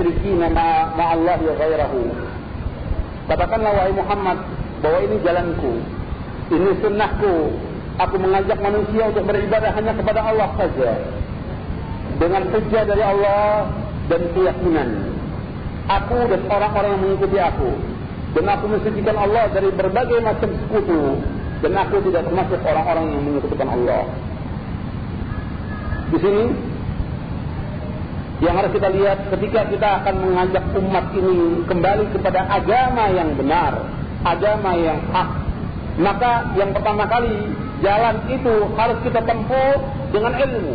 musyrikina ma'allahi ghairahu. Katakanlah wahai Muhammad bahwa ini jalanku, ini sunnahku. Aku mengajak manusia untuk beribadah hanya kepada Allah saja. Dengan hujah dari Allah dan keyakinan. Aku dan orang-orang yang mengikuti aku. Dan aku mensucikan Allah dari berbagai macam sekutu. Dan aku tidak termasuk orang-orang yang mengikuti Allah. Di sini yang harus kita lihat ketika kita akan mengajak umat ini kembali kepada agama yang benar, agama yang hak. Maka yang pertama kali jalan itu harus kita tempuh dengan ilmu.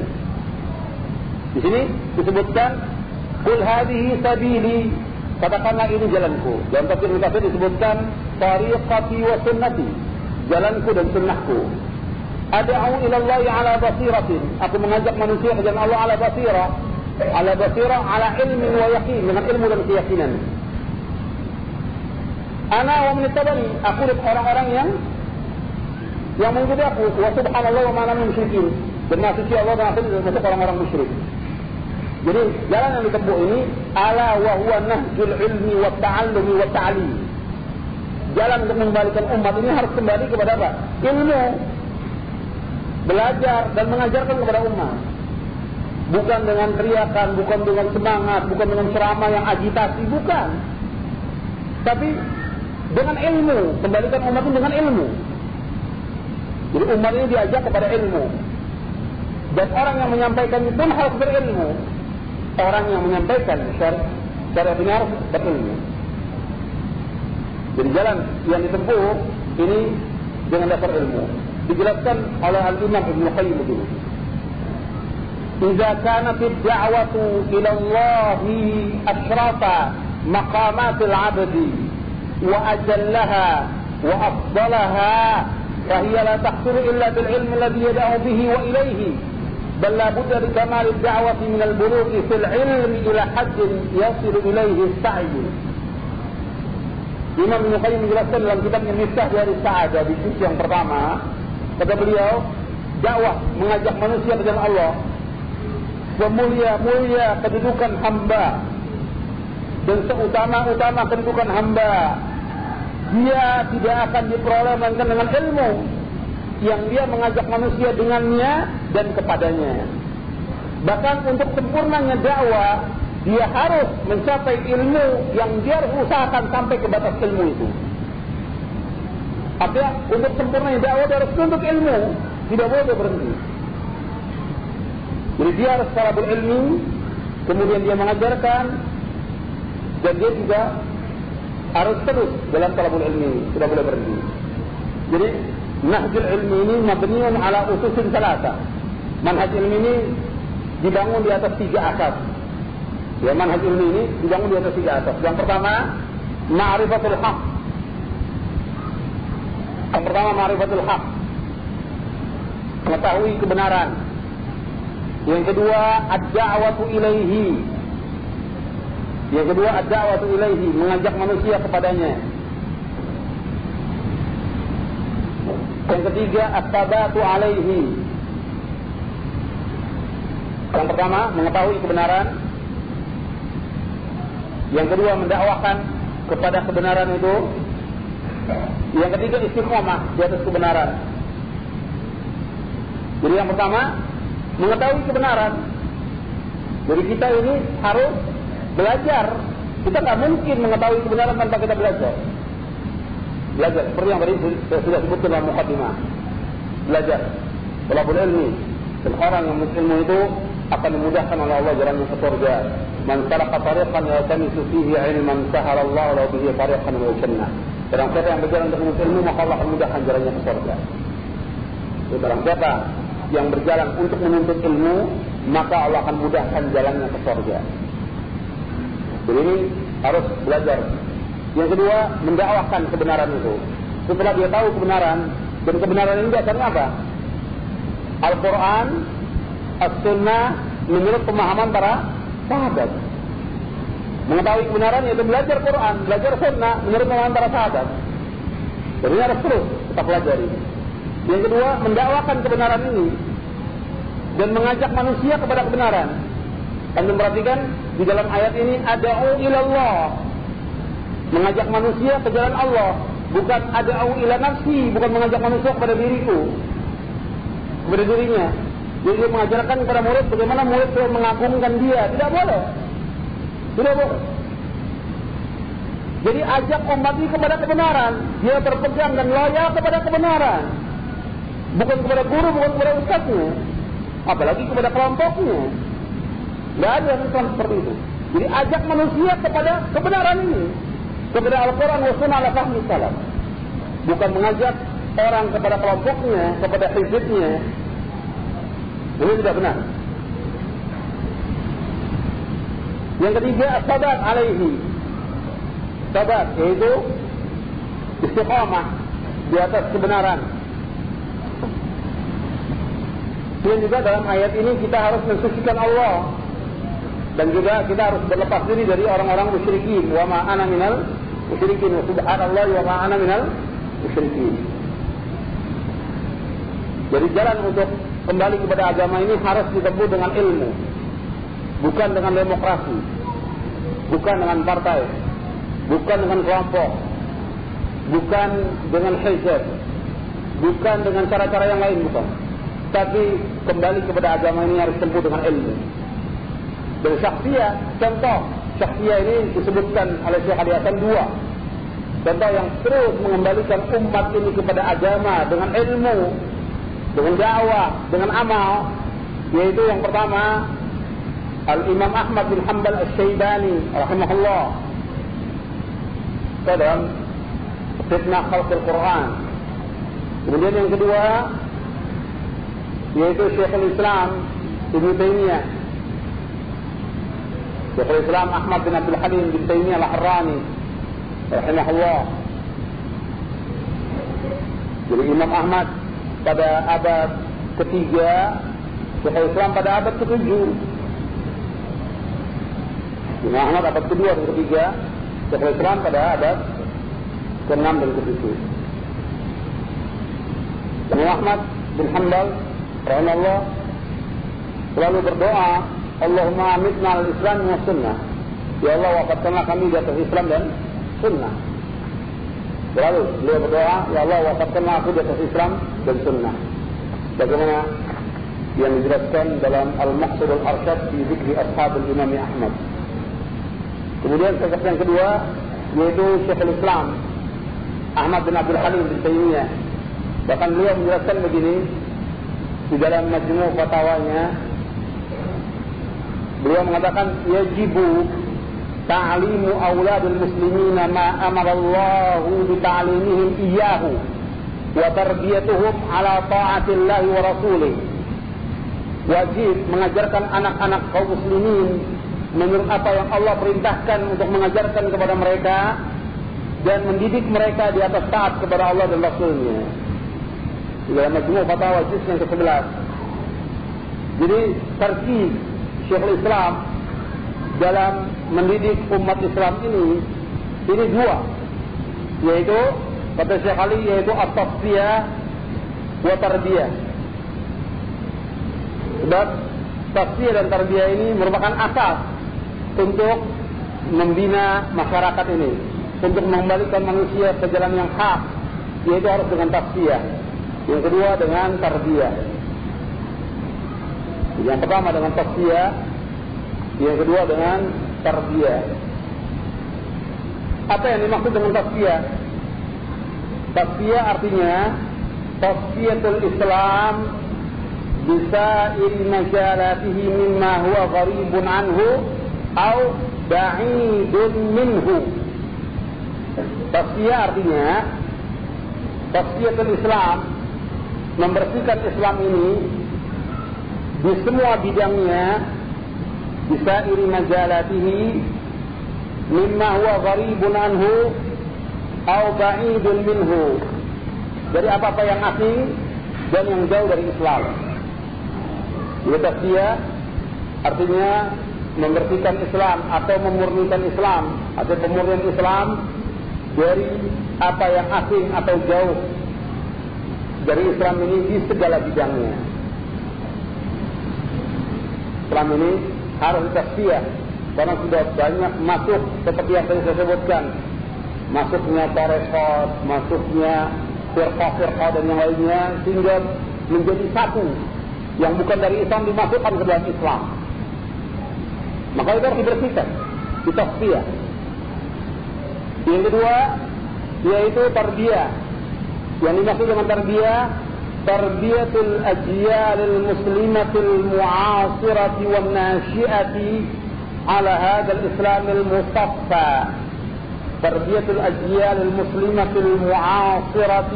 Di sini disebutkan kul hadhihi sabili katakanlah ini jalanku. Dalam tafsir tafsir disebutkan tariqati wa sunnati. Jalanku dan sunnahku. Ad'u ila Allah ala basiratin. Aku mengajak manusia ke jalan Allah ala basirah ala basirah, ala ilmi wa yakin dengan ilmu dan keyakinan. Ana wa menittabani, aku dan orang-orang yang yang mengikuti aku. Wa subhanallah wa ma'ana musyrikin. Dan suci Allah dan aku termasuk orang-orang musyrik. Jadi jalan yang ditempuh ini ala wa huwa nahjul ilmi wa ta'allumi wa ta'lim. Jalan untuk mengembalikan umat ini harus kembali kepada apa? Ilmu. Belajar dan mengajarkan kepada umat bukan dengan teriakan, bukan dengan semangat, bukan dengan ceramah yang agitasi, bukan. Tapi dengan ilmu, kembalikan umat dengan ilmu. Jadi umat ini diajak kepada ilmu. Dan orang yang menyampaikan itu pun harus berilmu. Orang yang menyampaikan ini harus berilmu. Jadi jalan yang ditempuh ini dengan dasar ilmu. Dijelaskan oleh Al-Imam Ibn Qayyim. إذا كانت الدعوة إلى الله أشرف مقامات العبد وأجلها وأفضلها فهي لا تحصل إلا بالعلم الذي يدعو به وإليه بل لا بد لكمال الدعوة من البلوغ في العلم إلى حد يصل إليه السعي. Imam Ibn Qayyim menjelaskan dalam kitabnya Miftah dari Sa'adah di sisi yang pertama kata beliau dakwah mengajak manusia ke jalan Allah semulia-mulia kedudukan hamba. Dan seutama-utama kedudukan hamba. Dia tidak akan diperoleh melainkan dengan ilmu yang dia mengajak manusia dengannya dan kepadanya. Bahkan untuk sempurnanya dakwah dia harus mencapai ilmu yang dia harus usahakan sampai ke batas ilmu itu. Artinya untuk sempurnanya dakwah dia harus untuk ilmu. Tidak boleh berhenti jadi dia harus secara berilmu, kemudian dia mengajarkan, dan dia juga harus terus dalam talabul ilmi, tidak boleh berhenti. Jadi nahjul ilmi ini mabniun ala ususin salasa. Manhaj ilmi ini dibangun di atas tiga asas. Ya, manhaj ilmi ini dibangun di atas tiga asas. Yang pertama, ma'rifatul haq. Yang pertama, ma'rifatul haq. Mengetahui kebenaran. Yang kedua, ad-da'watu ilaihi. Yang kedua, ad-da'watu ilaihi, mengajak manusia kepadanya. Yang ketiga, at-tabatu alaihi. Yang pertama, mengetahui kebenaran. Yang kedua, mendakwakan kepada kebenaran itu. Yang ketiga, istiqomah di atas kebenaran. Jadi yang pertama, mengetahui kebenaran. Jadi kita ini harus belajar. Kita nggak mungkin mengetahui kebenaran tanpa kita belajar. Belajar seperti yang tadi saya sudah sebutkan dalam mukadimah. Belajar. Talabul ilmi. Dan orang yang ilmu itu akan dimudahkan oleh Allah jalannya ke surga. Man saraka tariqan yaltamisu fihi ilman sahara Allah lahu bihi tariqan ila jannah. Barang siapa yang berjalan menuntut ilmu maka Allah akan mudahkan jalannya ke surga. Itu barang siapa yang berjalan untuk menuntut ilmu, maka Allah akan mudahkan jalannya ke surga. Jadi ini harus belajar. Yang kedua, mendakwahkan kebenaran itu. Setelah dia tahu kebenaran, dan kebenaran ini dasarnya apa? Al-Quran, As-Sunnah, menurut pemahaman para sahabat. Mengetahui kebenaran yaitu belajar Quran, belajar Sunnah, menurut pemahaman para sahabat. Jadi harus terus kita pelajari. Yang kedua, mendakwakan kebenaran ini dan mengajak manusia kepada kebenaran. Anda perhatikan di dalam ayat ini ada'u ilallah. Mengajak manusia ke jalan Allah. Bukan ada'u ila nafsi. Bukan mengajak manusia kepada diriku. Kepada dirinya. Jadi dia mengajarkan kepada murid bagaimana murid perlu mengagungkan dia. Tidak boleh. Tidak boleh. Jadi ajak umat ini kepada kebenaran. Dia berpegang dan loyal kepada kebenaran. Bukan kepada guru, bukan kepada ustaznya. Apalagi kepada kelompoknya. Tidak ada yang seperti itu. Jadi ajak manusia kepada kebenaran ini. Kepada Al-Quran wa sunnah ala fahmi salam. Bukan mengajak orang kepada kelompoknya, kepada hizibnya. Ini tidak benar. Yang ketiga, sabat alaihi. Sabat, yaitu istiqamah di atas kebenaran. Dan juga dalam ayat ini kita harus mensucikan Allah. Dan juga kita harus berlepas diri dari orang-orang musyrikin. Wa ma ana minal musyrikin. Wa subhanallah wa ma ana minal musyrikin. Jadi jalan untuk kembali kepada agama ini harus ditempuh dengan ilmu. Bukan dengan demokrasi. Bukan dengan partai. Bukan dengan kelompok. Bukan dengan hizab bukan dengan cara-cara yang lain bukan tapi kembali kepada agama ini harus ditempuh dengan ilmu dan syaksia, contoh syaksia ini disebutkan oleh Syekh Ali Hasan dua. Contoh yang terus mengembalikan umat ini kepada agama dengan ilmu, dengan dakwah, dengan amal, yaitu yang pertama Al-Imam Ahmad bin Hanbal Al-Syaibani rahimahullah. Dalam fitnah khalqul Quran. Kemudian yang kedua yaitu Syekhul Islam Ibnu Taimiyah Syekhul Islam Ahmad bin Abdul Halim bin Taimiyah Al-Harrani rahimahullah. Jadi Imam Ahmad pada abad ketiga, Syekhul Islam pada abad ketujuh. Imam Ahmad abad kedua dan ketiga, Syekhul Islam pada abad ke-6 dan ke-7. Imam Ahmad bin Hanbal rahimahullah selalu berdoa Allahumma amitna al-Islam wa sunnah. Ya Allah wafatkanlah kami di atas Islam dan sunnah. Lalu beliau berdoa, Ya Allah wafatkanlah aku di atas Islam dan sunnah. Bagaimana yang dijelaskan dalam Al-Maqsud Al-Arsyad di zikri Ashabul Imam Ahmad. Kemudian sosok yang kedua yaitu Syekhul Islam Ahmad bin Abdul Halim bin Taimiyah. Bahkan beliau menjelaskan begini di dalam majmu' fatwanya Beliau mengatakan yajibu ta'limu auladul muslimina ma amara Allah bi ta'limihim iyyahu wa tarbiyatuhum ala ta'atillah wa rasulih. Wajib mengajarkan anak-anak kaum muslimin menurut apa yang Allah perintahkan untuk mengajarkan kepada mereka dan mendidik mereka di atas taat kepada Allah dan Rasulnya. Di dalam majmu' fatwa juz yang ke-11. Jadi terkait Syekhul Islam dalam mendidik umat Islam ini ini dua. Yaitu kata Syekh Ali yaitu at-tasfiyah wa tarbiyah. Sebab dan tarbiyah ini merupakan asas untuk membina masyarakat ini. Untuk mengembalikan manusia ke jalan yang hak yaitu harus dengan tasfiyah yang kedua dengan tarbiyah yang pertama dengan tasfiyah, yang kedua dengan tarbiyah. Apa yang dimaksud dengan tasfiyah? Tasfiyah artinya tasfiyatul Islam bisa iri majalatihi mimma huwa gharibun anhu au ba'idun minhu. Tasfiyah artinya tasfiyatul Islam membersihkan Islam ini di semua bidangnya bisa iri majalatihi mimma huwa gharibun anhu au ba'idun minhu dari apa-apa yang asing dan yang jauh dari Islam. Dia artinya membersihkan Islam atau memurnikan Islam atau pemurnian Islam dari apa yang asing atau jauh dari Islam ini di segala bidangnya. Islam ini harus tasfiyah karena sudah banyak masuk seperti yang tadi saya sebutkan masuknya tarekat, masuknya firqah-firqah dan yang lainnya sehingga menjadi satu yang bukan dari Islam dimasukkan ke dalam Islam. Maka itu harus dibersihkan, ditasfiyah. Yang kedua yaitu tarbiyah. يعني المقصود من تربية. تربية الأجيال المسلمة المعاصرة والناشئة على هذا الإسلام المصفى تربية الأجيال المسلمة المعاصرة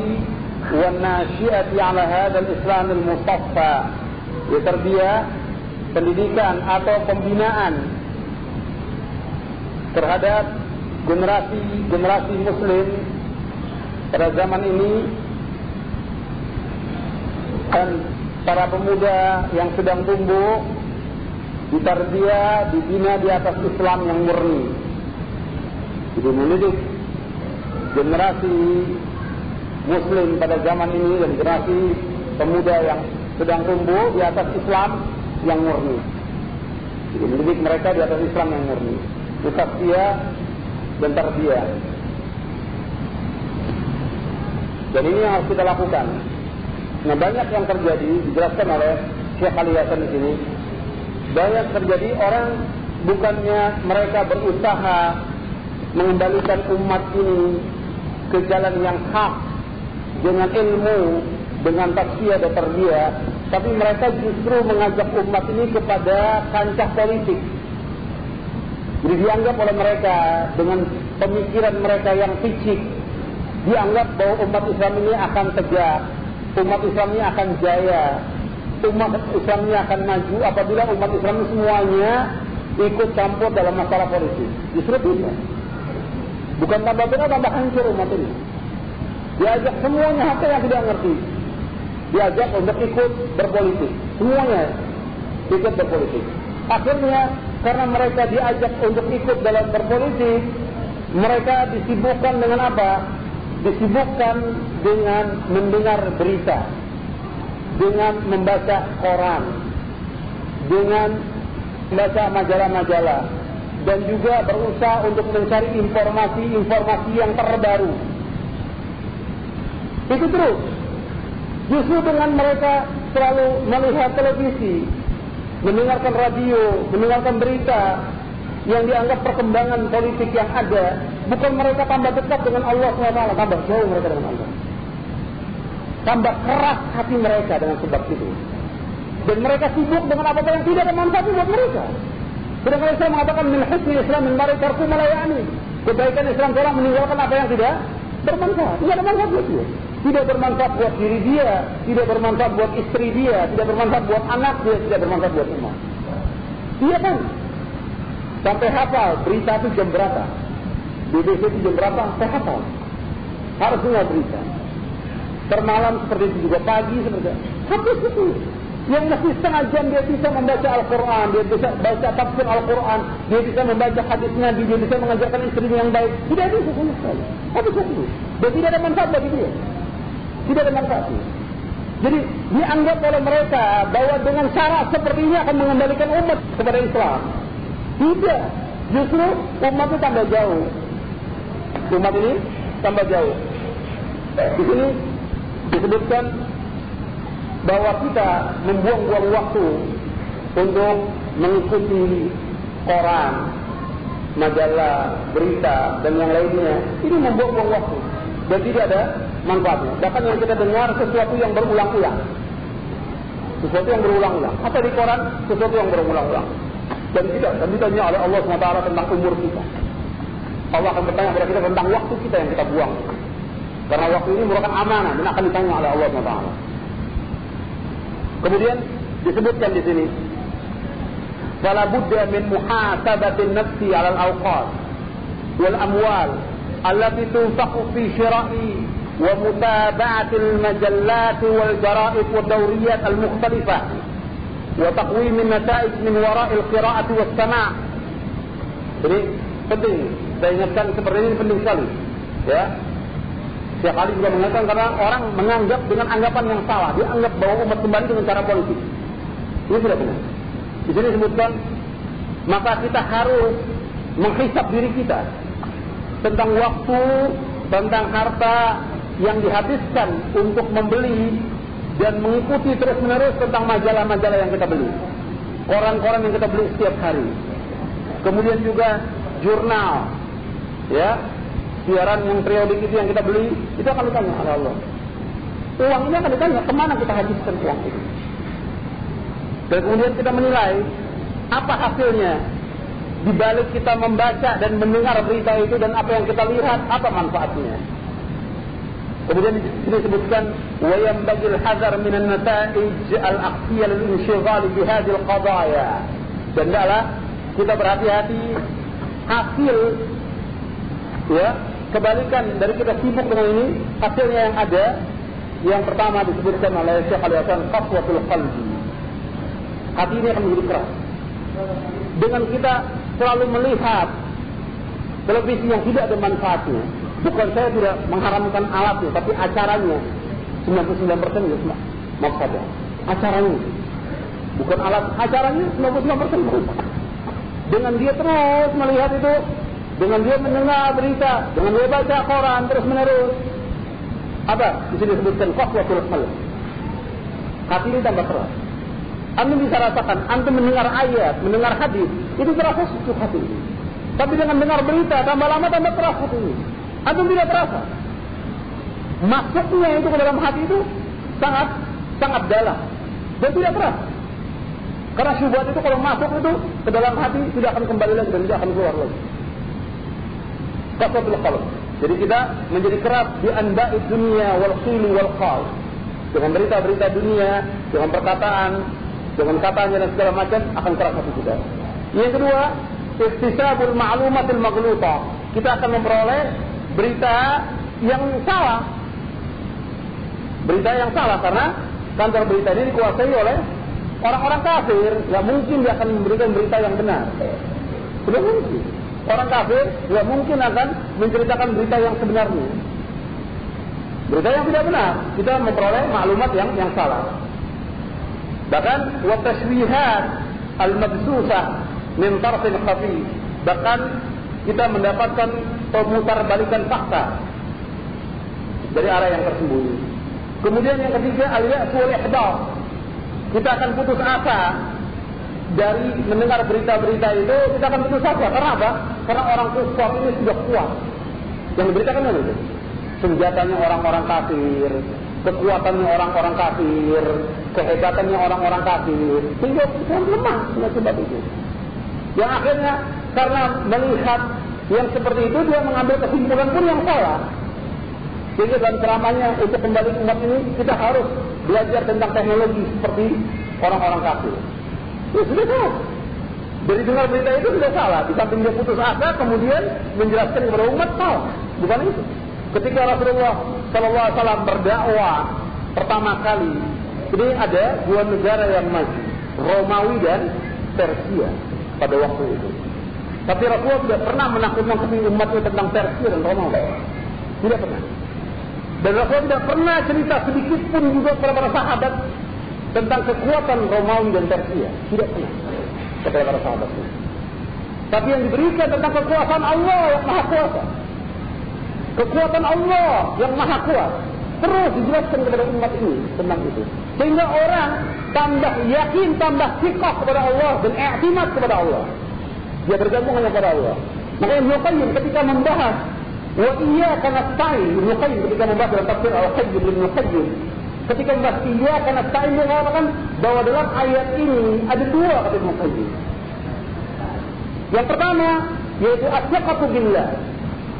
والناشئة على هذا الإسلام المصفى ya tarbiyah pendidikan atau pembinaan terhadap generasi generasi muslim pada zaman ini dan para pemuda yang sedang tumbuh ditarbiah, dibina di atas Islam yang murni. Jadi mendidik generasi Muslim pada zaman ini dan generasi pemuda yang sedang tumbuh di atas Islam yang murni. Jadi mendidik mereka di atas Islam yang murni. dia dan tarbiyah. Dan ini yang harus kita lakukan. Nah banyak yang terjadi dijelaskan oleh Syekh Ali Hasan di sini banyak terjadi orang bukannya mereka berusaha mengembalikan umat ini ke jalan yang hak dengan ilmu, dengan tafsir dan tarbiyah, tapi mereka justru mengajak umat ini kepada kancah politik. Jadi dianggap oleh mereka dengan pemikiran mereka yang fisik, dianggap bahwa umat Islam ini akan tegak, umat Islam ini akan jaya, umat Islam ini akan maju apabila umat Islam semuanya ikut campur dalam masalah politik. Justru tidak. Bukan tambah benar, tambah hancur umat ini. Diajak semuanya apa yang tidak ngerti. Diajak untuk ikut berpolitik. Semuanya ikut berpolitik. Akhirnya karena mereka diajak untuk ikut dalam berpolitik, mereka disibukkan dengan apa? Disibukkan dengan mendengar berita dengan membaca koran, dengan membaca majalah-majalah, dan juga berusaha untuk mencari informasi-informasi yang terbaru. Itu terus. Justru dengan mereka selalu melihat televisi, mendengarkan radio, mendengarkan berita yang dianggap perkembangan politik yang ada, bukan mereka tambah dekat dengan Allah SWT, tambah jauh mereka dengan Allah tambah keras hati mereka dengan sebab itu. Dan mereka sibuk dengan apa-apa yang tidak ada manfaat buat mereka. Sedangkan Islam mengatakan min Islam min mari melayani. Kebaikan Islam seorang meninggalkan apa yang tidak bermanfaat. Tidak ada buat dia. Tidak bermanfaat buat diri dia, tidak bermanfaat buat istri dia, tidak bermanfaat buat anak dia, tidak bermanfaat buat umat. Iya kan? Sampai hafal berita itu jam berapa? BBC itu jam berapa? Saya hafal. Harus semua berita bermalam seperti itu juga pagi seperti itu. Habis itu. Yang masih setengah jam dia bisa membaca Al-Quran, dia bisa baca tafsir Al-Quran, dia bisa membaca hadis Nabi, dia bisa mengajarkan istrinya yang baik. Tidak ada itu sama sekali. Habis itu. Dan tidak ada manfaat bagi dia. Tidak ada manfaat. Jadi dianggap oleh mereka bahwa dengan cara seperti ini akan mengembalikan umat kepada Islam. Tidak. Justru umat itu tambah jauh. Umat ini tambah jauh. Di sini disebutkan bahwa kita membuang-buang waktu untuk mengikuti koran, majalah, berita, dan yang lainnya. Ini membuang-buang waktu dan tidak ada manfaatnya. Bahkan yang kita dengar sesuatu yang berulang-ulang. Sesuatu yang berulang-ulang. Atau di koran, sesuatu yang berulang-ulang. Dan tidak, dan ditanya oleh Allah SWT tentang umur kita. Allah akan bertanya kepada kita tentang waktu kita yang kita buang. Karena waktu ini merupakan amanah dan akan ditanya oleh Allah SWT. Kemudian disebutkan di sini, "Fala budda min muhasabatin nafsi 'ala al-awqat wal amwal allati tunfaqu fi syira'i wa mutaba'ati al-majallat wal jara'id wa dawriyat al-mukhtalifah wa taqwim an-nata'ij min wara'i al-qira'ati was sama'." Jadi penting saya ingatkan seperti ini penting sekali. Ya, Setiap kali juga mengatakan karena orang menganggap dengan anggapan yang salah. Dia anggap bahwa umat kembali dengan cara politik. Ini tidak benar. Di sini disebutkan maka kita harus menghisap diri kita tentang waktu, tentang harta yang dihabiskan untuk membeli dan mengikuti terus-menerus tentang majalah-majalah yang kita beli. Koran-koran yang kita beli setiap hari. Kemudian juga jurnal. Ya, siaran yang periodik itu yang kita beli, itu akan ditanya oleh Allah. Uang ini akan ditanya, ke mana kita habiskan uang itu. Dan kemudian kita menilai, apa hasilnya di balik kita membaca dan mendengar berita itu dan apa yang kita lihat, apa manfaatnya. Kemudian disebutkan wayam bagil hazar minan nata'ij al-aqsiyah lil-inshighal bi hadhihi al-qadaya. Dan adalah kita berhati-hati hasil ya kebalikan dari kita sibuk dengan ini hasilnya yang ada yang pertama disebutkan oleh Syekh Ali Hasan qaswatul qalbi. Hati ini akan menjadi keras. Dengan kita selalu melihat televisi yang tidak ada manfaatnya bukan saya tidak mengharamkan alatnya tapi acaranya 99% ya maaf saja acaranya. Bukan alat acaranya 99% dengan dia terus melihat itu dengan dia mendengar berita, dengan dia baca koran terus menerus. Apa? Di sini disebutkan qaswatul qalb. Hati ini tambah keras. Anda bisa rasakan, Anda mendengar ayat, mendengar hadis, itu terasa sejuk hati ini. Tapi dengan mendengar berita, tambah lama tambah keras hati ini. Anda tidak terasa. Masuknya itu ke dalam hati itu sangat sangat dalam dan tidak keras. Karena syubhat itu kalau masuk itu ke dalam hati tidak akan kembali lagi dan tidak akan keluar lagi kasatul qalb. Jadi kita menjadi keras di anba'i dunia wal khili wal khal. Dengan berita-berita dunia, dengan perkataan, dengan katanya dan segala macam akan keras hati kita. Yang kedua, istisabul ma'lumatil maghluta. Kita akan memperoleh berita yang salah. Berita yang salah karena kantor berita ini dikuasai oleh orang-orang kafir. Tidak mungkin dia akan memberikan berita yang benar. Tidak mungkin. Orang kafir tidak mungkin akan menceritakan berita yang sebenarnya. Berita yang tidak benar, kita memperoleh maklumat yang yang salah. Bahkan wa tashwihat al-mabsusah min tarfin khafi. Bahkan kita mendapatkan pemutarbalikan fakta dari arah yang tersembunyi. Kemudian yang ketiga al-ya'su wal Kita akan putus asa dari mendengar berita-berita itu kita akan putus asa. Karena apa? Karena orang kufar ini sudah kuat. Yang diberitakan itu senjatanya orang-orang kafir, kekuatannya orang-orang kafir, kehebatannya orang-orang kafir, sehingga kita lemah sebab itu. Yang akhirnya karena melihat yang seperti itu dia mengambil kesimpulan pun yang salah. Sehingga dalam ceramahnya untuk kembali umat ini kita harus belajar tentang teknologi seperti orang-orang kafir. Sudah tahu. Dari dengar berita itu sudah salah. Di samping dia putus asa, kemudian menjelaskan kepada umat salah. Bukan itu. Ketika Rasulullah Shallallahu Alaihi berdakwah pertama kali, ini ada dua negara yang maju, Romawi dan Persia pada waktu itu. Tapi Rasulullah tidak pernah menakutkan umatnya tentang Persia dan Romawi. Tidak pernah. Dan Rasulullah tidak pernah cerita sedikit pun juga kepada para sahabat tentang kekuatan Romawi dan Persia. Tidak pernah kepada para sahabat itu. Tapi yang diberikan tentang kekuatan Allah yang maha kuasa. Kekuatan Allah yang maha kuat. Terus dijelaskan kepada umat ini tentang itu. Sehingga orang tambah yakin, tambah sikap kepada Allah dan i'timad kepada Allah. Dia bergabung hanya kepada Allah. Makanya Ibn Qayyim ketika membahas wa iyyaka nasta'in Ibn Qayyim ketika membahas dalam tafsir Al-Qayyim Ibn Qayyim Ketika membahas iya karena Sa'in mengatakan bahwa dalam ayat ini ada dua kata Qayyim. Yang pertama yaitu asyaqatu billah,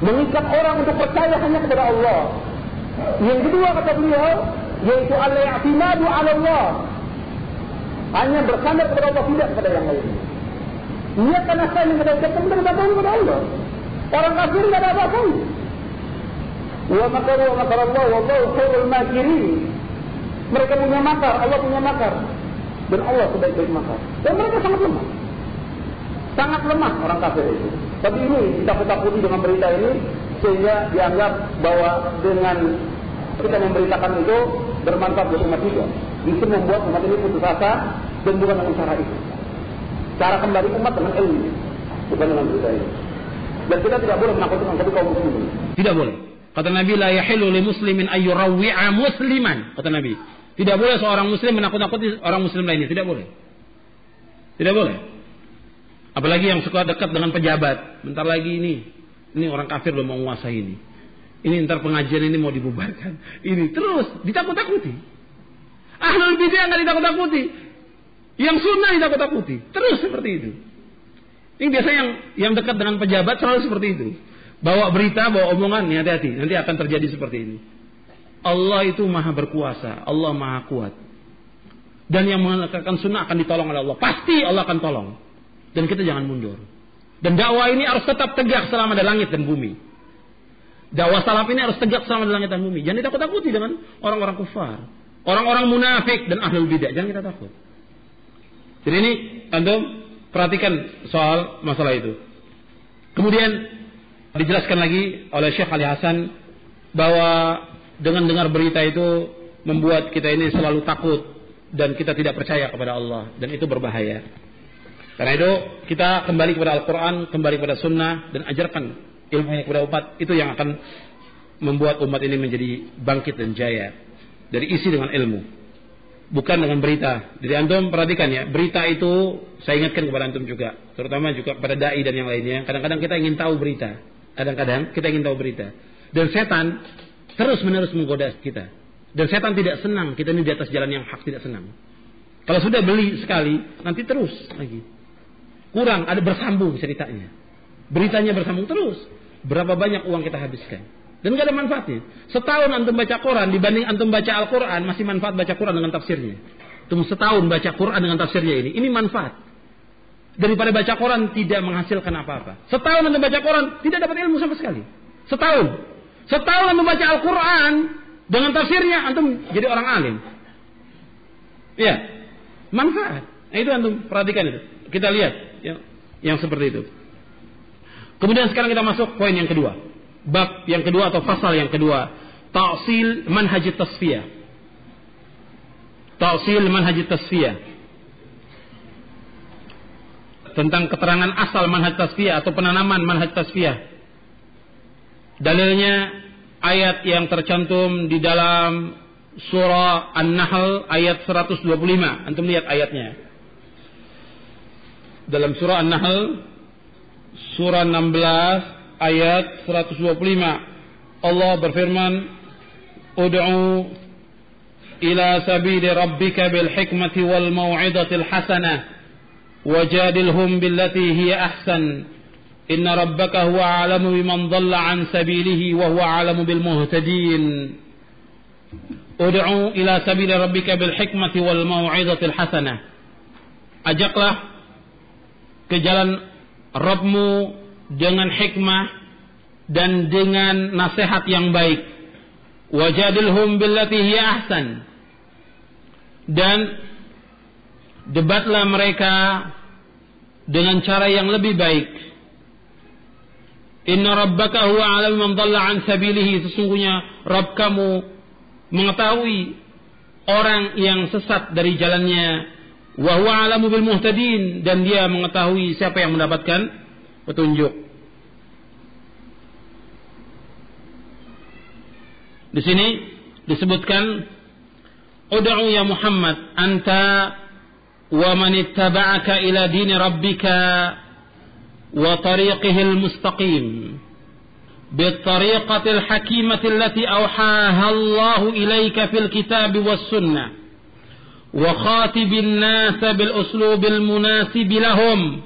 mengikat orang untuk percaya hanya kepada Allah. Yang kedua kata beliau yaitu al-i'timadu 'ala Allah. Hanya bersandar kepada Allah tidak kepada yang lain. Iya karena saya kita bergantung kepada Allah. Orang kafir tidak ada apa-apa. Wa makaru wa makar Allah wallahu khairul makirin. Mereka punya makar, Allah punya makar. Dan Allah sebaik-baik makar. Dan mereka sangat lemah. Sangat lemah orang kafir itu. Tapi ini kita ketakuti dengan berita ini sehingga dianggap bahwa dengan kita memberitakan itu bermanfaat buat umat juga. Bisa membuat umat ini putus asa dan bukan dengan cara itu. cara kembali umat dengan ilmu, bukan dengan berita ini. Dan kita tidak boleh menakutkan satu kaum muslimin. Tidak boleh. Kata Nabi, la yahilu li muslimin ayyurawwi'a musliman. Kata Nabi. Tidak boleh seorang muslim menakut-nakuti orang muslim lainnya. Tidak boleh. Tidak boleh. Apalagi yang suka dekat dengan pejabat. Bentar lagi ini. Ini orang kafir udah mau menguasai ini. Ini ntar pengajian ini mau dibubarkan. Ini terus ditakut-takuti. Ahlul bidah nggak ditakut-takuti. Yang sunnah ditakut-takuti. Terus seperti itu. Ini biasanya yang yang dekat dengan pejabat selalu seperti itu. Bawa berita, bawa omongan, hati-hati. Nanti akan terjadi seperti ini. Allah itu maha berkuasa. Allah maha kuat. Dan yang menegakkan sunnah akan ditolong oleh Allah. Pasti Allah akan tolong. Dan kita jangan mundur. Dan dakwah ini harus tetap tegak selama ada langit dan bumi. Dakwah salaf ini harus tegak selama ada langit dan bumi. Jangan ditakut-takuti dengan orang-orang kufar. Orang-orang munafik dan ahlul bidah. Jangan kita takut. Jadi ini antum perhatikan soal masalah itu. Kemudian dijelaskan lagi oleh Syekh Ali Hasan bahwa dengan dengar berita itu membuat kita ini selalu takut dan kita tidak percaya kepada Allah. Dan itu berbahaya. Karena itu kita kembali kepada Al-Quran, kembali kepada Sunnah dan ajarkan ilmu yang kepada umat. Itu yang akan membuat umat ini menjadi bangkit dan jaya. Dari isi dengan ilmu, bukan dengan berita. Jadi antum perhatikan ya, berita itu saya ingatkan kepada antum juga, terutama juga kepada dai dan yang lainnya. Kadang-kadang kita ingin tahu berita, kadang-kadang kita ingin tahu berita, dan setan terus menerus menggoda kita. Dan setan tidak senang kita ini di atas jalan yang hak tidak senang. Kalau sudah beli sekali, nanti terus lagi. Kurang, ada bersambung ceritanya. Beritanya bersambung terus. Berapa banyak uang kita habiskan. Dan gak ada manfaatnya. Setahun antum baca Quran dibanding antum baca Al-Quran masih manfaat baca Quran dengan tafsirnya. Antum setahun baca Quran dengan tafsirnya ini. Ini manfaat. Daripada baca Quran tidak menghasilkan apa-apa. Setahun antum baca Quran tidak dapat ilmu sama sekali. Setahun. Setahun antum baca Al-Quran dengan tafsirnya antum jadi orang alim. Iya. Manfaat. Nah, itu antum perhatikan itu. Kita lihat yang, yang seperti itu. Kemudian sekarang kita masuk poin yang kedua. Bab yang kedua atau pasal yang kedua. Ta'sil manhaj tasfiyah. Ta'sil manhaj tasfiyah. Tentang keterangan asal manhaj tasfiyah atau penanaman manhaj tasfiyah. Dalilnya ayat yang tercantum di dalam surah An-Nahl ayat 125. Antum lihat ayatnya. Dalam surah An-Nahl surah 16 ayat 125 Allah berfirman ud'u ila sabili rabbika bil hikmati wal mau'izatil hasanah wajadilhum billati biman dhalla an sabilihi wa huwa a'lamu bil muhtadin ud'u ila sabili rabbika bil hikmati wal mau'izatil hasanah ajaklah ke jalan Rabbmu dengan hikmah dan dengan nasihat yang baik. Wajadilhum billati hiya ahsan. Dan debatlah mereka dengan cara yang lebih baik. Inna rabbaka huwa alam man dhalla an sabilihi. Sesungguhnya Rabb kamu mengetahui orang yang sesat dari jalannya wa huwa alamu bil muhtadin dan dia mengetahui siapa yang mendapatkan petunjuk. Di sini disebutkan Ud'u ya Muhammad anta wa man ittaba'aka ila dini rabbika tariqihi al-mustaqim بالطريقة الحكيمة التي أوحاها الله إليك في الكتاب والسنة وخاطب الناس بالأسلوب المناسب لهم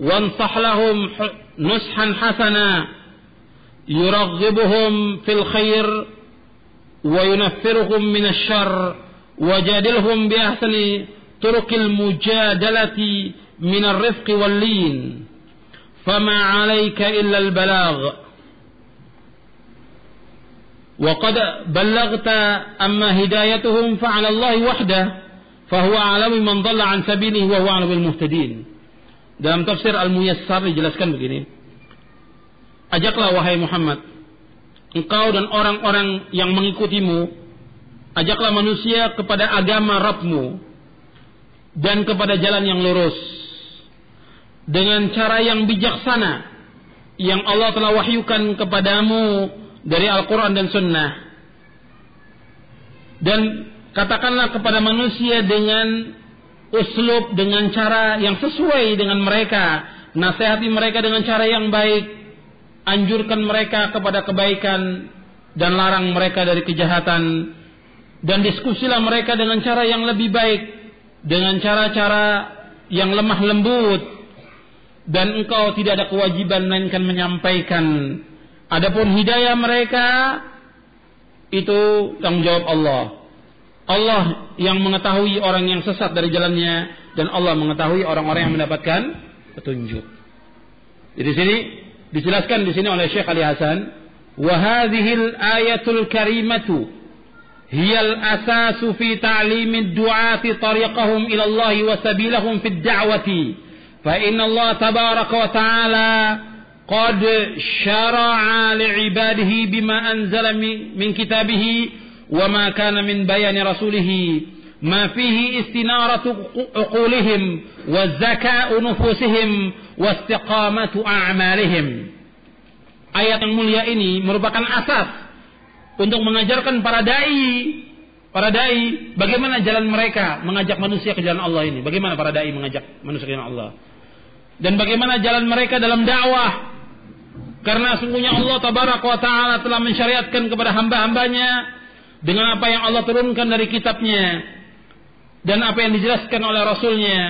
وانصح لهم نصحا حسنا يرغبهم في الخير وينفرهم من الشر وجادلهم بأحسن طرق المجادلة من الرفق واللين. فما عليك إلا البلاغ وقد بلغت أما هدايتهم فعلى الله وحده fahuwa alami man dhalla an sabilihi wa huwa alamul muhtadin. Dalam tafsir Al-Muyassar dijelaskan begini. Ajaklah wahai Muhammad, engkau dan orang-orang yang mengikutimu, ajaklah manusia kepada agama Rabbmu dan kepada jalan yang lurus. dengan cara yang bijaksana yang Allah telah wahyukan kepadamu dari Al-Quran dan Sunnah. Dan katakanlah kepada manusia dengan uslub, dengan cara yang sesuai dengan mereka. Nasihati mereka dengan cara yang baik. Anjurkan mereka kepada kebaikan dan larang mereka dari kejahatan. Dan diskusilah mereka dengan cara yang lebih baik. Dengan cara-cara yang lemah lembut dan engkau tidak ada kewajiban melainkan menyampaikan. Adapun hidayah mereka itu tanggung jawab Allah. Allah yang mengetahui orang yang sesat dari jalannya dan Allah mengetahui orang-orang yang mendapatkan petunjuk. Jadi sini dijelaskan di sini oleh Syekh Ali Hasan, "Wa hadhil ayatul karimatu hiya al-asasu fi ta'limid du'ati tariqahum ila Allah wa sabilahum fid da'wati." فإن الله تبارك وتعالى قد شرع لعباده بما أنزل من كتابه وما كان من بيان رسوله ما فيه استنارة عقولهم وزكاء نفوسهم واستقامة أعمالهم Ayat yang mulia ini merupakan asas untuk mengajarkan para dai para dai bagaimana jalan mereka mengajak manusia ke jalan Allah ini. Bagaimana para dai mengajak manusia ke jalan Allah? Dan bagaimana jalan mereka dalam dakwah? Karena sungguhnya Allah tabaraka wa taala telah mensyariatkan kepada hamba-hambanya dengan apa yang Allah turunkan dari kitabnya dan apa yang dijelaskan oleh rasulnya.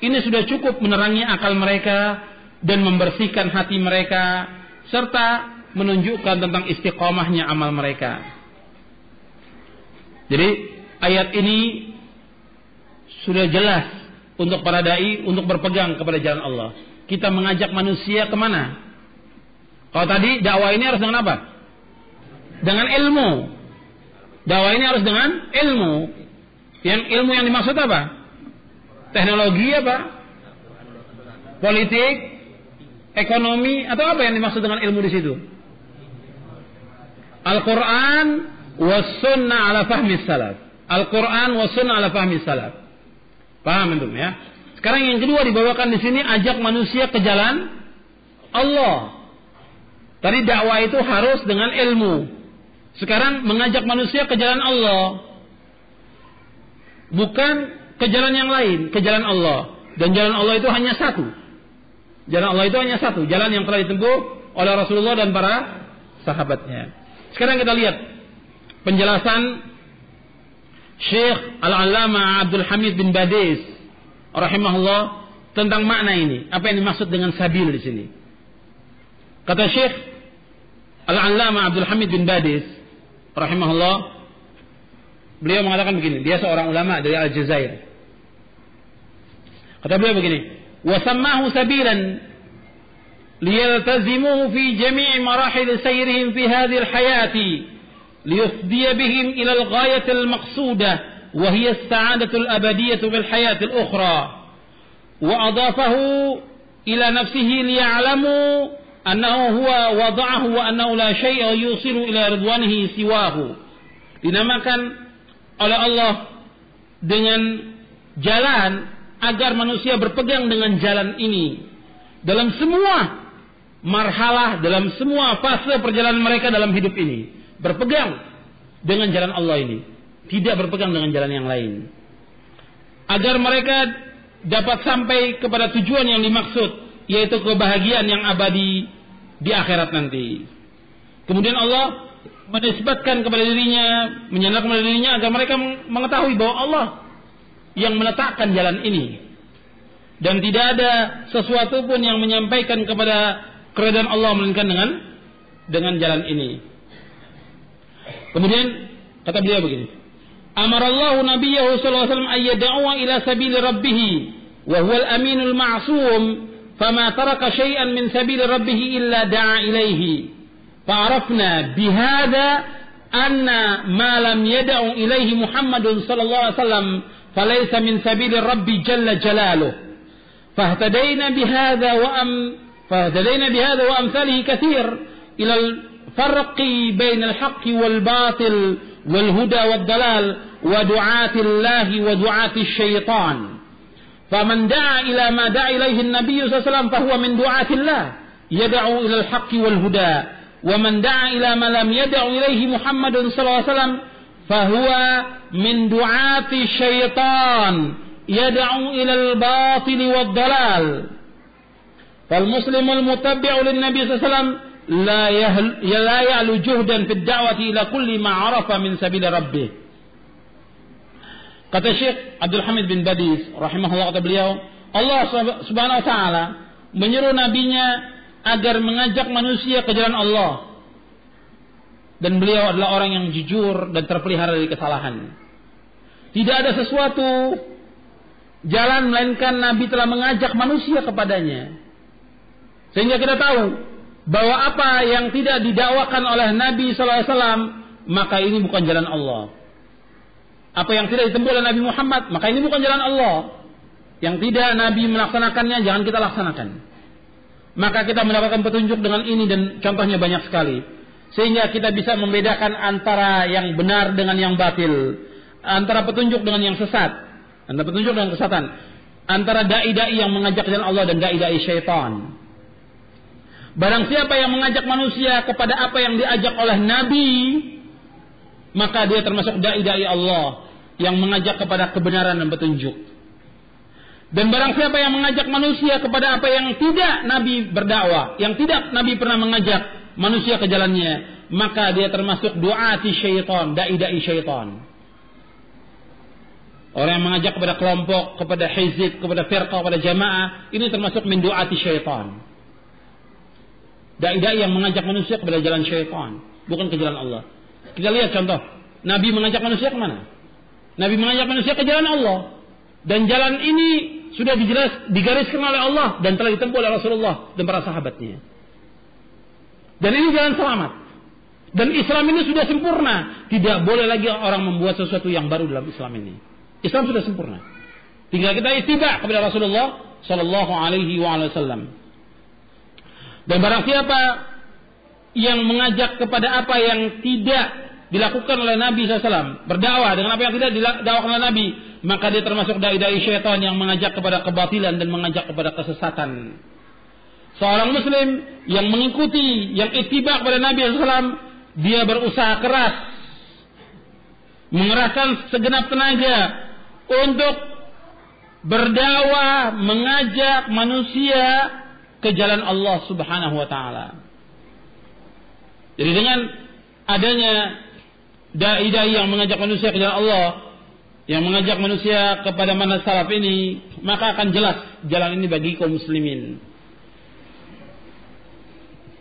Ini sudah cukup menerangi akal mereka dan membersihkan hati mereka serta menunjukkan tentang istiqomahnya amal mereka. Jadi ayat ini sudah jelas untuk para dai untuk berpegang kepada jalan Allah. Kita mengajak manusia ke mana? Kalau tadi dakwah ini harus dengan apa? Dengan ilmu. Dakwah ini harus dengan ilmu. Yang ilmu yang dimaksud apa? Teknologi apa? Politik, ekonomi atau apa yang dimaksud dengan ilmu di situ? Al-Quran was sunnah ala fahmi salaf. Al-Quran was sunnah ala fahmi salaf. Paham itu ya? Sekarang yang kedua dibawakan di sini ajak manusia ke jalan Allah. Tadi dakwah itu harus dengan ilmu. Sekarang mengajak manusia ke jalan Allah. Bukan ke jalan yang lain, ke jalan Allah. Dan jalan Allah itu hanya satu. Jalan Allah itu hanya satu, jalan yang telah ditempuh oleh Rasulullah dan para sahabatnya. Sekarang kita lihat penjelasan Syekh Al-Alama Abdul Hamid bin Badis rahimahullah tentang makna ini. Apa yang dimaksud dengan sabil di sini? Kata Syekh Al-Alama Abdul Hamid bin Badis rahimahullah beliau mengatakan begini, dia seorang ulama dari Aljazair. Kata beliau begini, "Wa sammahu sabilan liyaltazimuhu fi jami' marahil sayrihim fi hadhihi al-hayati." ليفدي بهم إلى الغاية المقصودة وهي السعادة الأبدية في الحياة الأخرى وأضافه إلى نفسه ليعلموا أنه هو وضعه وأنه لا شيء يوصل إلى رضوانه سواه dinamakan oleh Allah dengan jalan agar manusia berpegang dengan jalan ini dalam semua marhalah dalam semua fase perjalanan mereka dalam hidup ini berpegang dengan jalan Allah ini, tidak berpegang dengan jalan yang lain. Agar mereka dapat sampai kepada tujuan yang dimaksud, yaitu kebahagiaan yang abadi di akhirat nanti. Kemudian Allah menisbatkan kepada dirinya, menyandarkan kepada dirinya agar mereka mengetahui bahwa Allah yang meletakkan jalan ini. Dan tidak ada sesuatu pun yang menyampaikan kepada keredaan Allah melainkan dengan dengan jalan ini. Kemudian kata beliau begini. Amarallahu nabiyahu sallallahu alaihi wasallam ayyad'u ila sabili rabbih wa huwa al-aminul ma'sum fama taraka shay'an min sabili rabbih illa da'a ilaihi. Fa'arafna bihadha anna ma lam yad'u ilaihi Muhammadun sallallahu alaihi wasallam falaysa min sabili rabbi jalla jalaluh. فاهتدينا بهذا وأم فاهتدينا بهذا وأمثاله كثير إلى فرقي بين الحق والباطل والهدى والضلال ودعاة الله ودعاة الشيطان. فمن دعا إلى ما دعا إليه النبي صلى الله عليه وسلم فهو من دعاة الله يدعو إلى الحق والهدى. ومن دعا إلى ما لم يدع إليه محمد صلى الله عليه وسلم فهو من دعاة الشيطان يدعو إلى الباطل والضلال. فالمسلم المتبع للنبي صلى الله عليه وسلم la ya'lu جهدا في الدعوة إلى كل ما عرف من سبيل ربه. Kata Syekh Abdul Hamid bin Badis rahimahullah kata beliau, Allah Subhanahu wa taala menyuruh nabinya agar mengajak manusia ke jalan Allah. Dan beliau adalah orang yang jujur dan terpelihara dari kesalahan. Tidak ada sesuatu jalan melainkan Nabi telah mengajak manusia kepadanya. Sehingga kita tahu bahwa apa yang tidak didakwakan oleh Nabi SAW maka ini bukan jalan Allah. Apa yang tidak ditempuh oleh Nabi Muhammad, maka ini bukan jalan Allah. Yang tidak Nabi melaksanakannya, jangan kita laksanakan. Maka kita mendapatkan petunjuk dengan ini dan contohnya banyak sekali. Sehingga kita bisa membedakan antara yang benar dengan yang batil. Antara petunjuk dengan yang sesat. Antara petunjuk dengan kesesatan. Antara da'i-da'i yang mengajak jalan Allah dan da'i-da'i syaitan. Barang siapa yang mengajak manusia kepada apa yang diajak oleh Nabi, maka dia termasuk da'i-da'i Allah yang mengajak kepada kebenaran dan petunjuk. Dan barang siapa yang mengajak manusia kepada apa yang tidak Nabi berdakwah, yang tidak Nabi pernah mengajak manusia ke jalannya, maka dia termasuk du'ati syaitan, da'i-da'i syaitan. Orang yang mengajak kepada kelompok, kepada hizib, kepada firqah, kepada jamaah, ini termasuk min du'ati syaitan. Da'i-da'i yang mengajak manusia kepada jalan syaitan, bukan ke jalan Allah. Kita lihat contoh, Nabi mengajak manusia ke mana? Nabi mengajak manusia ke jalan Allah. Dan jalan ini sudah dijelas, digariskan oleh Allah dan telah ditempuh oleh Rasulullah dan para sahabatnya. Dan ini jalan selamat. Dan Islam ini sudah sempurna. Tidak boleh lagi orang membuat sesuatu yang baru dalam Islam ini. Islam sudah sempurna. Tinggal kita istiba kepada Rasulullah Sallallahu Alaihi Wasallam. Dan barang siapa yang mengajak kepada apa yang tidak dilakukan oleh Nabi SAW, berdakwah dengan apa yang tidak didakwakan oleh Nabi, maka dia termasuk dai-dai syaitan yang mengajak kepada kebatilan dan mengajak kepada kesesatan. Seorang muslim yang mengikuti, yang ittiba kepada Nabi SAW, dia berusaha keras, mengerahkan segenap tenaga untuk berdakwah, mengajak manusia ke jalan Allah Subhanahu wa taala. Jadi dengan adanya dai-dai yang mengajak manusia ke jalan Allah, yang mengajak manusia kepada mana salaf ini, maka akan jelas jalan ini bagi kaum muslimin.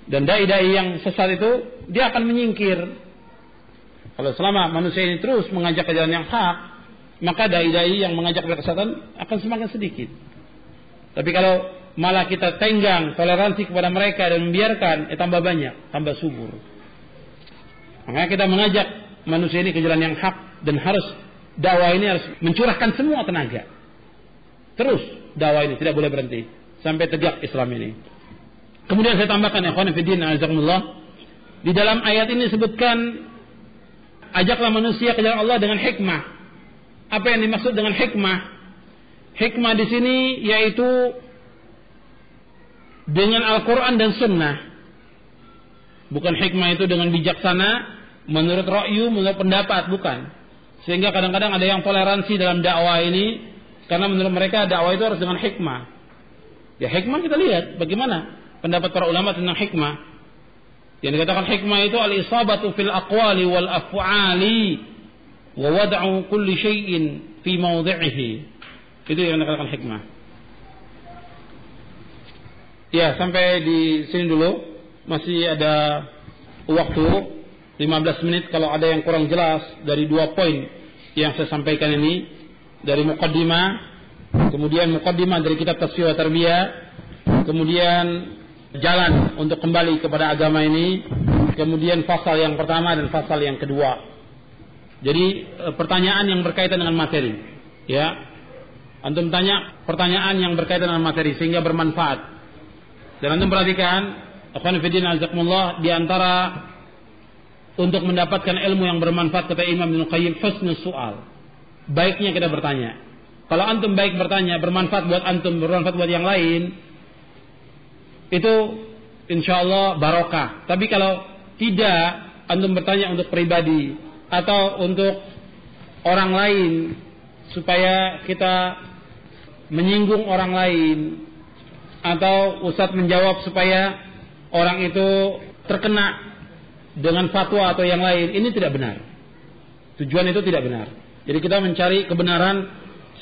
Dan dai-dai yang sesat itu dia akan menyingkir. Kalau selama manusia ini terus mengajak ke jalan yang hak, maka dai-dai yang mengajak ke kesesatan akan semakin sedikit. Tapi kalau malah kita tenggang toleransi kepada mereka dan membiarkan, eh, tambah banyak, tambah subur. Makanya kita mengajak manusia ini ke jalan yang hak dan harus dakwah ini harus mencurahkan semua tenaga. Terus dakwah ini tidak boleh berhenti sampai tegak Islam ini. Kemudian saya tambahkan ya fillah azakumullah di dalam ayat ini disebutkan ajaklah manusia ke jalan Allah dengan hikmah. Apa yang dimaksud dengan hikmah? Hikmah di sini yaitu dengan Al-Quran dan Sunnah. Bukan hikmah itu dengan bijaksana, menurut ra'yu, menurut pendapat, bukan. Sehingga kadang-kadang ada yang toleransi dalam dakwah ini karena menurut mereka dakwah itu harus dengan hikmah. Ya hikmah kita lihat bagaimana pendapat para ulama tentang hikmah. Yang dikatakan hikmah itu al-isabatu fil aqwali wal af'ali wa wad'u kulli syai'in fi mawdhi'ihi. Itu yang dikatakan hikmah. Ya, sampai di sini dulu. Masih ada waktu 15 menit. Kalau ada yang kurang jelas dari dua poin yang saya sampaikan ini dari mukaddimah kemudian mukaddimah dari kitab tasfiyah tarbiyah kemudian jalan untuk kembali kepada agama ini kemudian pasal yang pertama dan pasal yang kedua. Jadi e, pertanyaan yang berkaitan dengan materi ya. Antum tanya pertanyaan yang berkaitan dengan materi sehingga bermanfaat dan antum perhatikan akhwan fillah di antara untuk mendapatkan ilmu yang bermanfaat kata Imam Ibnu Qayyim husnul soal. Baiknya kita bertanya. Kalau antum baik bertanya, bermanfaat buat antum, bermanfaat buat yang lain, itu insya Allah barokah. Tapi kalau tidak, antum bertanya untuk pribadi atau untuk orang lain supaya kita menyinggung orang lain atau Ustadz menjawab supaya orang itu terkena dengan fatwa atau yang lain ini tidak benar. Tujuan itu tidak benar. Jadi kita mencari kebenaran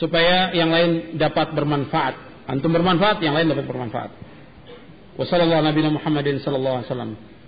supaya yang lain dapat bermanfaat. Antum bermanfaat, yang lain dapat bermanfaat. Wassalamualaikum warahmatullahi wabarakatuh.